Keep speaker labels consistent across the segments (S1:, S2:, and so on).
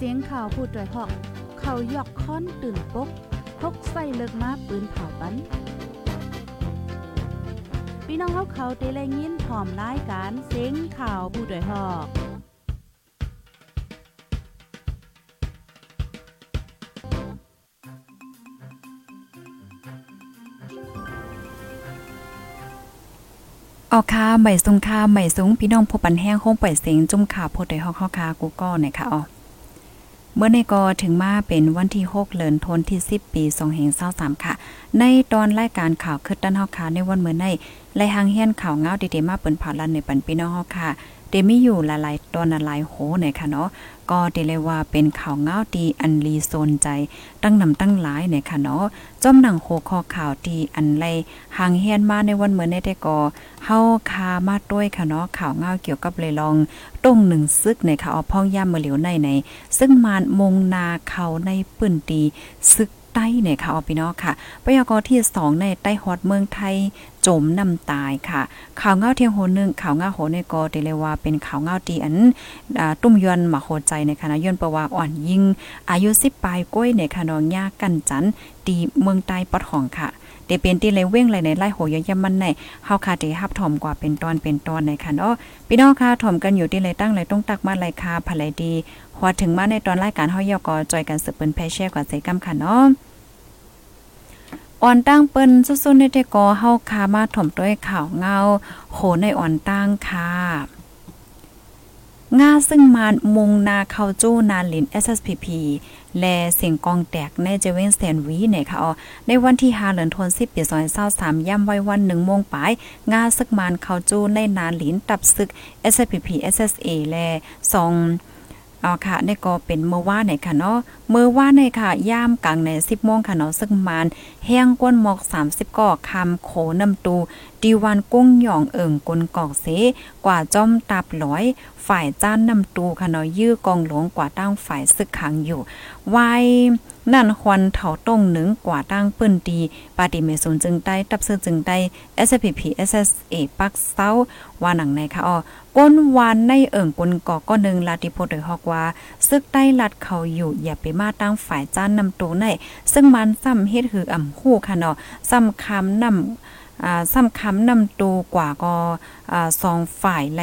S1: เสียงข่าวพูดด้วยหอก เขายกค้อนตื่นปกพกใส่เลิกมาปืนเผาปันพี่น้องเขาเขาเตะแลยินพร้อมรายการเสียงข่าวผู้ด้วยหอก
S2: ออกค่ะใหม่สูงค่ะใหม่สูงพี่น้องพบปันแห้งห้งปล่อยเสียงจุ่มข่าวโพดไดฮอกเฮาค่ะกูก็นะคะอ๋อ เมื่อในกอถึงมาเป็นวันที่ 6เดือนธันวาคม10ปี2523ค่ะ ในตอนรายการข่าวคึดด้านเฮาค่ะในวันเมื่อในไล่หางเฮียนข่าวเงาดีๆมาเปิ้นผ่าลันในปันพี่น้องเฮาค่ะ เดมีอยู่หลายๆตอนหลายโหหน่ยค่ะเนาะก็เดเลยว่าเป็นข่าวเงาดีอันรีโซนใจ ตั้งนำตั้งหลายเนี่ยค่ะเนาะจอมหนังโคคอข่าวดีอันไรหางเฮียนมาในวันเหมือนในแต่ก็เฮาคามาด้วยค่ะเนาะข่าวเงาเกี่ยวกับเลยลองต้งหนึ่งซึกในข่าพ่องย่ามเมื่อเหลียวในในซึ่งมานมงนาเขาในปื้นตีซึก ต้เนี่ยค่ะอพี่น้องค่ะปยกที่2ในใต้ฮอดเมืองไทยจมน้ำตายค่ะ ข่าวเงาเทียงโหนึงข่าวเงาโหในกอเดเลว่าเป็นข่าวเงาตีอันตุ้มยอนมาโหใจในคณะยนประวาอ่อนยิง อายุ10ปลายก้อยในคณะยากันจันตีเมืองใต้ปอดห้องค่ะเดเป็นที่เลยเว้งเลยในไล่โหยยมันในเฮาค่ะที่ฮับถมกว่าเป็นตอนเป็นตอนในค่ะเนาะพี่น้องค่ะถมกันอยู่ที่เลยตั้งเลยต้องตักมาเลยค่ะภายดีพอถึงมาในตอนรายการเฮายอกอจอยกันสืบเปิ้นแพเช่กว่าใส่กำค่ะเนาะ อ่อนตั้งเปิ้นสุดๆในแต่กอเฮาคามาถ่อมด้วยข่าวเงาโหในอ่อนตั้งค่ะงาซึ่งมานมุงนาเข้าจู้นาลิน SSPP และเสียงกองแตกในเจเวนแซนวีเนี่ยค่ะอ๋อในวันที่5เดือนธันวาคมปี2023ย่ำไว้วัน1โมงปลายงาซึกมานเข้าจู้ในนาลินตับซึก SSPP SSA แล2 อ๋อค่ะนี่ก็เป็นเมื่อว่าไหนค่ะเนาะเมื่อว่าในค่ะย่ามกลางใน10โมงค่ะเนาะซึ่งมานแห้งก้นหมอก 30ก่อคำโขนำตูดีวันกุ้งหย่องเอิ่งกลกอกเสกว่าจ้อมตับลอยฝ่ายจ้านนำตูค่ะเนาะยื้อกองหลวงกว่าตั้งฝ่ายซึกขังอยู่ไว้ นั่นควันเถาต้งหนึ่งกว่าตั้งปื้นดีปาติเมซุนจึงได้ตับซื้อจึงได้ SPP SSA ปักเซาว่าหนังในค่ะอ๋อก้นวานในเอิ่งกลกอกก็นึงลาติโพดยฮอกว่า ซึกใต้ลัดเขาอยู่อย่าไปมาตั้งฝ่ายจ้านนำตูใน ซึ่งมันซ้ำเฮ็ดคืออ่ำคู่ค่ะเนาะซ้ำคำนำอ่าซ้ำคำนำตูกว่าก็อ่าสองฝ่ายไล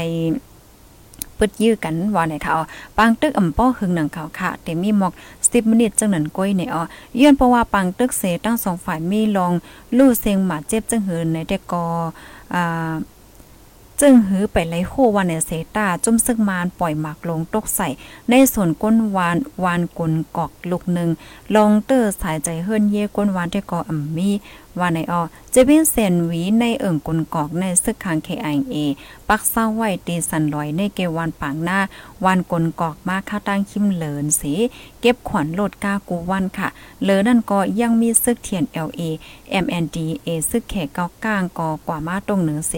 S2: ปึดยื้อกันว่าไหนค่ะอ๋อปังตึกอ่ำป้อหึงหนังเขาค่ะแต่มีหมอก10มินิจังนั้นก้อยเนอ๋อย้อนเพราะว่าปังตึกเสตั้งสองฝ่ายมีลองลู่เสียงหมาเจ็บจังหืนในแต่กออ่าจึงหือไปไลโควันในเซตาจุ่มซึกมานปล่อยหมากลงตกใส่ ในส่วนก้นวานวานกุนกอกลูกหนึ่งลองเตอร์สายใจเฮิรนเย่ก้นวานที่กออ่ำมี ว่าในออจะเป็นเซนวีในเอิ่งกุนกอกในซึกคางเคไอเอปักเศร้าไว้ตีสันลอยในเกวันปางหน้า วันกลกอกมาข้าตั้งคิมเหลินสีเก็บขวัญโลดกากูวันค่ะเหลือนั่นก็ยังมีซึกเทียน LA MNDA ซึกแขกเกาก้างกอกว่ามาตรงเหนือเส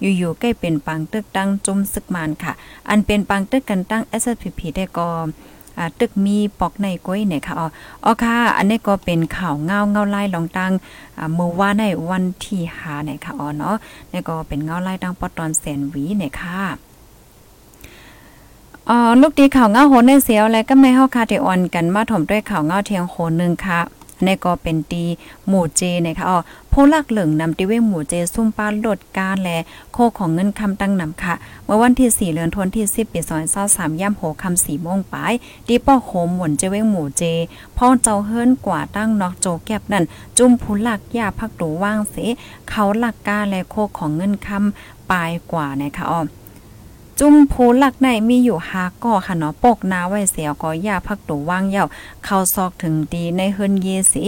S2: อยู่ๆใกล้เป็นปังตึกตั้งจุมซึกมานค่ะ อันเป็นปังตึกกันตั้ง SPP ได้ก็ ตึกมีปอกในก้อยเนี่ยค่ะอ๋อค่ะ อันนี้ก็เป็นข่าวเงาเงาไล่ลองตั้งเมื่อว่าในวันที่หาเนี่ยค่ะอ๋อเนาะนี่ก็เป็นเงาไล่ตั้งปอตอนแสนวีเนี่ยค่ะอ๋อลูกตีข่าวเงาโหในเสียวอะก็ไม่เฮาคาเทออนกันมาถมด้วยข่าวเงาเทียงโหนึงค่ะ ในก็เป็นตีหมู่เจนะคะอ๋อโพลักเหลืองนำติเวงหมู่เจซุ่มป้าลดการแลโคของเงินคำตั้งนำค่ะ เมื่อวันที่ 4เดือนธันวาคมที่10ปี2023ย่ำโหคำ4โมงปลายดีป้อโหมหมุนเจเวงหมู่เจพ่อเจ้าเฮิรนกว่าตั้งนอกโจแก็บนั่นจุ่มผู้ลักยาพักตูว่างเสเขาหลักกาและโคของเงินคำปลายกว่านะคะอ๋อ จุ่มโพลักในมีอยู่หาก่อค่ะเนาะปกนาไว้เสียก็ย่าพักตูว่างเย่าเข้าซอกถึงดีในเฮินเยสี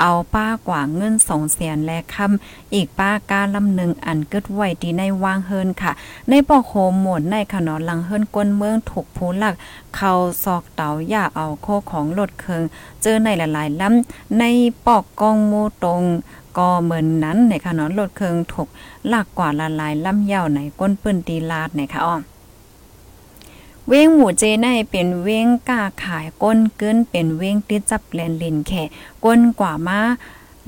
S2: เอาป้ากว่าเงินสองแสนแลคำอีกป้าการลำหนึ่งอันเกิดไว้ดีในว่างเฮินค่ะ ในปอกโฮมหมดในค่ะเนาะลังเฮินก้นเมืองถูกโพลัก เข้าซอกเตาอย่าเอาโคของรถเคิงเจอในหลายๆลำในปอกกองโมตรง ก็เหมือนนั้นในค่ะเนาะรถเคิงถูกลากกว่าละลายลำเย่าในก้นปื้นตีลาดในค่ะอ้อเว้งหมูเจในเป็นเว้งกาขายก้นเกินเป็นเว้งติดจับแลนลินแค่ก้นกว่ามา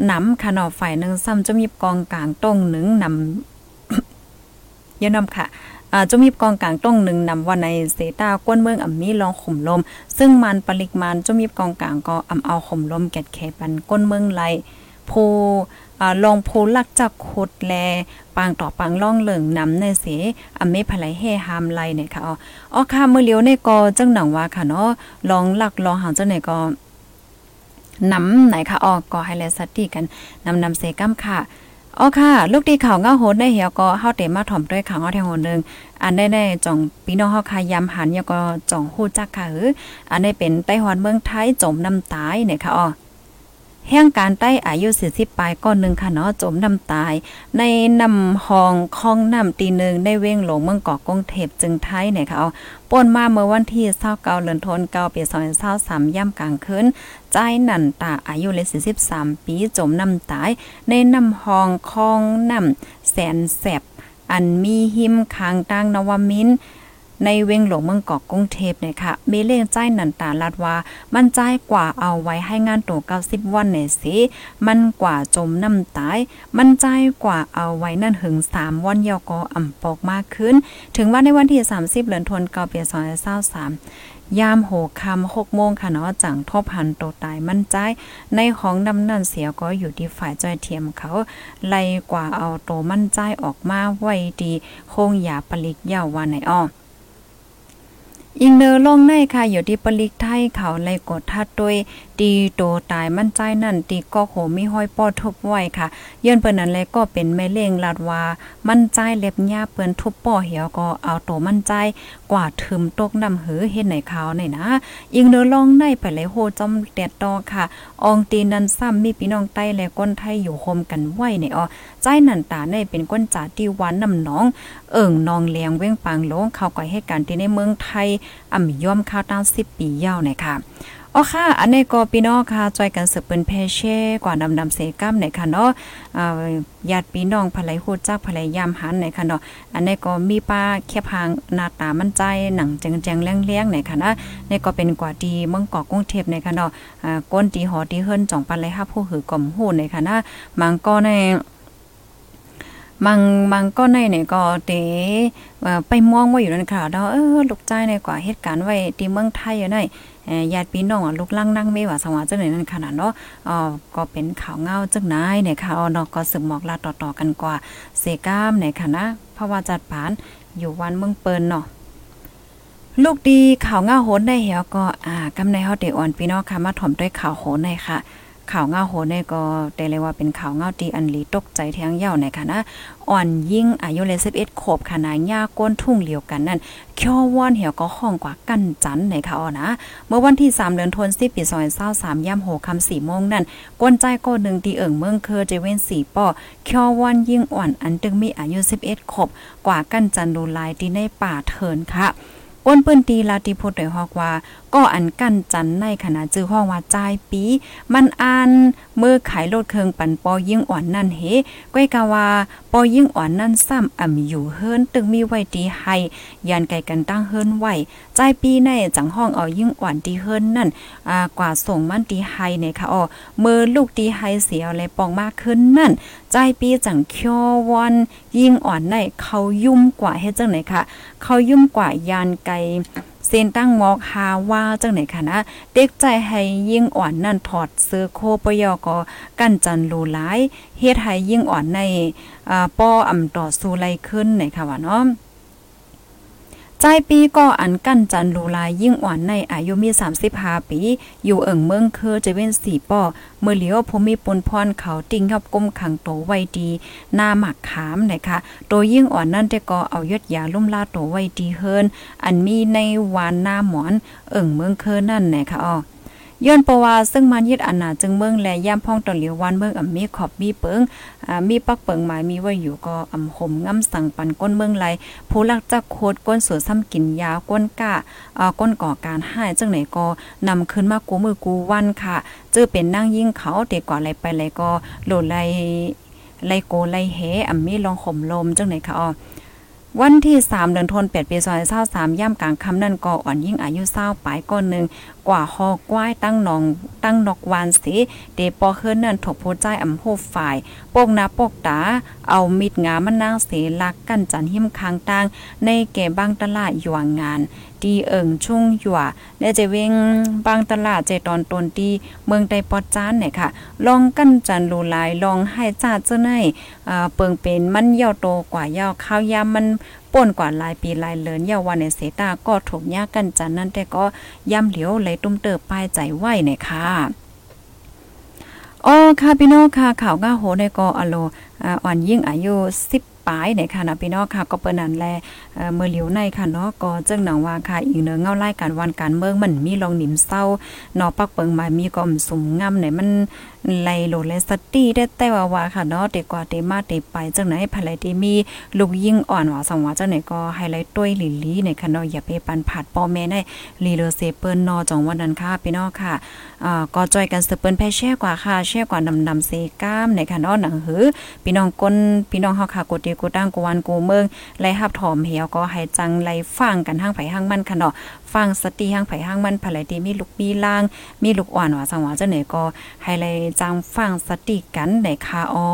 S2: หนำขนอฝ่ายหนึ่งซ้ำจะมีกองกลางตรงหนึ่งนำยนำค่ะจะมีกองกลางต้องหนึ่งนำว่าในเซตากวนเมืองอ่ำมีลองข่มลม ซึ่งมันปริมาณจะมีกองกลางก็อำเอาข่มลมแกดแขปันก้นเมืองไหล โพลองโพลักจักขุดแลปางต่อปางล่องเหลิงนำในเสอเมภลัยเฮหามไลเนี่ยค่ะอ๋ออ๋อค่ะมื้อเลียวในก็จังหนังว่าค่ะเนาะลองลักลองหางจังไหนก็นำไหนค่ะอ๋อก็ให้แลสติกันนำนำเสกัมค่ะอ๋อค่ะ ลูกดีข่าวเงาโหดได้เหี่ยวก็เฮาเตมาถ่อมด้วยข่าวเงาแทงโหนึงอันได้ได้จ่องพี่น้องเฮาคายามหันยก็จ่องฮู้จักค่ะเอออันได้เป็นไต้หวันเมืองไทยจมน้ำตายเนี่ยค่ะอ๋อ แห่งการใต้อายุ40ปลายก้อนหนึ่งค่ะเนาะจมน้ำตาย ในน้ำหองคลองน้ำตีหนึ่งในเว้งหลงเมืองเกาะกงเทพจึงไทยเนี่ยค่ะเอาป่นมาเมื่อวันที่29เดือนธันวาคมปี2023ย่ำกลางคืนใจนันตาอายุเลย43ปีจมน้ำตาย ในน้ำหองคลองน้ำแสนแสบอันมีหิมคางตังนวมินท ในเวงหลวงเมืองเกาะกรุงเทพเนี่ยค่ะเมเล่งใจนันตาลาดว่า มันใจกว่าเอาไว้ให้งานตัว 90 วันเนี่ยสิ มันกว่าจมน้ำตาย มันใจกว่าเอาไว้นั่นหึง 3 วันยอกออ่ำปอกมากขึ้น ถึงว่าในวันที่ 30เดือนธันวาคมปี2023ยามโหคำหกโมงค่ะเนาะจังทบหันโตตายมั่นใจ ในของดำนั่นเสียก็อยู่ที่ฝ่ายจอยเทียมเขา ไล่กว่าเอาโตมั่นใจออกมาไว้ดีคงอย่าปลิกยาวว่าไหนอ้อ อิงเนอลงในค่ะ อยู่ที่ปลิกไทยเขาไล่กดทัดด้วยตีโตตายมั่นใจนั่นตีก็โหมีห้อยป้อทุบไว้ค่ะย้อนเปิ้นนั้นเลยก็เป็นแม่เล่งลาดว่า มั่นใจเล็บหญ้าเปิ้นทุบป้อเหี่ยวก็เอาโตมั่นใจ กว่าถึมตกน้ำหือเฮ็ดไหนขาวไหนนะยิงเนอลองในไปเลยโหจอมแดดตอค่ะ อองตีนันซ้ำมีพี่น้องใต้และก้นไทยอยู่โฮมกันไว้ในออใจนันตาในเป็นก้นจ่าที่หวานน้ำน้อง เอิ่งนองแลงเว้งปางลงเขาก่อยให้การที่ในเมืองไทยอ่ำย่อมข้าวตั้ง10ปียาวเนี่ยค่ะ อ๋อค่ะ อันนี้ก็พี่น้องค่ะจอยกันสืบเป็นเพเช่กว่าดำดำเสกัมในค่ะเนาะอ่าญาติพี่น้องภรรยฮู้จักภรรยามหันในค่ะเนาะ อันนี้ก็มีป้าแคบหางหน้าตามั่นใจหนังแจงๆเลี้ยงๆในค่ะนะนี่ก็เป็นกว่าดีเมืองเกาะกรุงเทพในค่ะเนาะก้นตีหอตีเฮิรนจ่องปันเลยฮับผู้หือกล่อมฮู้ในค่ะนะมังก็ใน มังมังก็ในเนี่ยก็เตไปมองว่าอยู่นั่นค่ะเนาะเออลูกใจในกว่าเหตุการณ์ไว้ที่เมืองไทยอยู่ในญาติพี่น้องลูกลังนั่งไม่ว่าสว่าจังไหนนั่นขนาดเนาะอ๋อก็เป็นข่าวเงาจังไหนเนี่ยค่ะอ๋อเนาะก็สืบหมอกลาต่อๆกันกว่าเซก้ามเนี่ยค่ะนะเพราะว่าจัดปานอยู่วันเมืองเปิ้นเนาะลูกดีข่าวเงาโหนได้เหี่ยวก็อ่ากำในเฮาเดอ่อนพี่น้องค่ะมาถ่อมด้วยข่าวโหนในค่ะ ข่าวเงาโหเนี่ยก็แต่เลยว่าเป็นข่าวเงาตีอันลีตกใจแทงเย่าในค่ะนะอ่อนยิ่งอายุเลย11ขบขนาดหญ้าก้นทุ่งเหลียวกันนั่นเคียวว่อนเหี่ยวก็ห้องกว่ากันจันในค่ะอ๋อนะ เมื่อวันที่3เดือนธันวาคมปี2023ย่ำโหคำ4โมงนั่นก้นใจก็หนึ่งตีเอิ่งเมืองเคอเจเว้น4ป้อเคียวว่อนยิ่งอ่อนอันตึงมีอายุ11ขบกว่ากันจันดูลายที่ในป่าเถินค่ะอ้นปิ้นตีลาติพดได้ฮอกว่า ก็อันกั้นจันในขณะจื้อห้องว่าจ่ายปี มันอ่านเมื่อขายโลดเคืองปันปอยิ่งอ่อนนั่นเฮก้อยกะว่าปอยิ่งอ่อนนั่นซ้ำอ่ำอยู่เฮิรนตึงมีไว้ตีให้ยานไก่กันตั้งเฮิรนไว้จ่ายปีในจังห้องเอายิ่งอ่อนตีเฮิรนนั่นอ่ากว่าส่งมันตีให้เนี่ยค่ะอ๋อเมื่อลูกตีให้เสียอะไรปองมากขึ้นนั่นจ่ายปีจังเคียววันยิ่งอ่อนในเขายุ่มกว่าเฮ็ดจังไหนค่ะ เขายุ่มกว่ายานไก่ เส้นตั้งมอกหาว่าจังไหนค่ะนะเด็กใจให้ยิ่งอ่อนนั่นถอดเสื้อโคปยอก็กันจันรูหลายเฮ็ดให้ยิ่งอ่อนในอ่าป้ออ่ำต่อสู้ไลขึ้นไหนค่ะว่าเนาะ ใจปีก็อันกั้นจันลูลายยิ่งอ่อนในอายุมี35ปี อยู่เอิงเมืองคือจะเว้นสี่ป่อเมื่อเหลียวผมมีปนพรเขาติ่งยับก้มขังโตไว้ดีหน้าหมักขามนะคะโตยิ่งอ่อนนั่นแต่ก็เอายดยาลุ่มลาโตไว้ดีเฮินอันมีในวานหน้าหมอน เอิงเมืองคือนั่นนะคะอ๋อ ย้อนประวาซึ่งมันยึดอันนาจึงเมืองและย่ำพ่องตอนเหลียววันเมืองอ่ำมีขอบมีเปิงอ่ามีปักเปิงหมายมีไว้อยู่ก็อ่ำห่มง่ำสั่งปันก้นเมืองไหลผู้ลักจักโคดก้นสวยซ้ำกินยาก้นก้าอ่าก้นก่อการให้จังไหนก็นำขึ้นมากูมือกูวันค่ะเจอเป็นนั่งยิ่งเขาเด็กกว่าอะไรไปไรก็โหลดไลไลโกไลเฮอ่ำมีลองข่มลมจังไหนค่ะอ๋อวันที่ 3 เดือนธันวาคมปี2023ย่ำกลางคำนั่นก็อ่อนยิ่งอายุ20ปลายก้อนนึงกว่าฮอกว้ายตั้งนองตั้งนอกวานสิเดปอเฮิรนนั่นถกโพใจอำโพฝ่ายโปกนาปกตาเอามิดงามันนางเสลักกันจันหิมคางตางในแก่บางตลาดอยู่วงงานดีเอิงชุ่งหยัวและจะเวงบางตลาดเจตอนตนดีเมืองใดปอดจานเนี่ยค่ะ ลองกันจันลูลายลองให้จ้าเจ้าในอ่าเปิงเป็นมันเย่าโตกว่าเย่าข้าวยามมัน ป่นกว่าหลายปีหลายเลินเยาวันในเสตาก็ถูกยากกันจันนั่นแต่ก็ย่ำเหลียวไหลตุ้มเติบปลายใจไหวเนี่ยค่ะอ๋อค่ะพี่น้องค่ะข่าวก้าโหในกออโลอ่อนยิ่งอายุ10ปลายในค่ะนะพี่น้องค่ะก็เปิ้นนั่นแลเมื่อเหลียวในค่ะเนาะก็จึงหนังว่าค่ะอีกเนือเงาไล่การวันการเมืองมันมีลองหนิมเศร้าเนาะปักเปิงมามีก็อมสุมงำไหนมันไล่โหลเลสตี้ได้แต่ว่าว่าค่ะเนาะเด็กกว่าเตมาเตไปจังไหนภายไลที่มีลูกยิ่งอ่อนว่าสังว่าจังไหนก็ไฮไลท์ต้วยหลีลีในค่ะเนาะอย่าไปปันผาดปอแม่ได้ลีเลเซเปิ้นเนอจองวันนั้นค่ะพี่น้องค่ะอ่าก็จอยกันเสเปิ้นแพ่แช่กว่าค่ะแช่กว่านำนำเซก้ามในค่ะเนาะหนังหือพี่น้องก้นพี่น้องเฮาค่ะกดดีกดตั้งกวันกูเมืองไล่ฮับถอมเหี่ยวก็ให้จังไล่ฟังกันห้างไผห้างมันค่ะเนาะฟังสติห้างไผห้างมันภายไลที่มีลูกมีล่างมีลูกอ่อนว่าสังว่าจังไหนก็ให้ไล่จังฟังสติกันในคาออ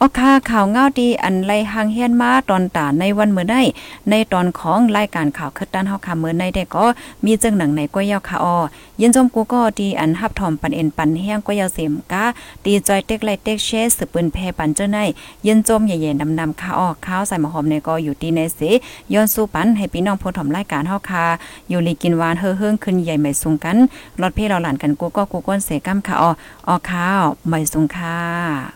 S2: ออค่ะข่าวเงาดีอันไลหางเฮียนมาตอนตาในวันเมื้อได้ ในตอนของรายการข่าวคึดด้านเฮาค่ะมื้อในได้ก็มีจึงหนังในก้อยยาวค่ะออยินจมกูก็ดีอันฮับถอมปันเอ็นปันเฮียงก้อยยาวเสียมกาดีจอยเต็กไลเต็กเชสสืบปืนแพปันเจ้าในยินจมใหญ่ๆนำๆค่ะออข้าวใส่หมะหอมในก็อยู่ที่ในเสย้อนสู้ปันให้พี่น้องผู้ถมรายการเฮาค่ะอยู่ลีกินหวานเฮ้อเฮิงขึ้นใหญ่ไม่สูงกันรถเพ่เราหลานกันกูก็กูก้นเสกัมค่ะออออข้าวไม่สูงค่ะ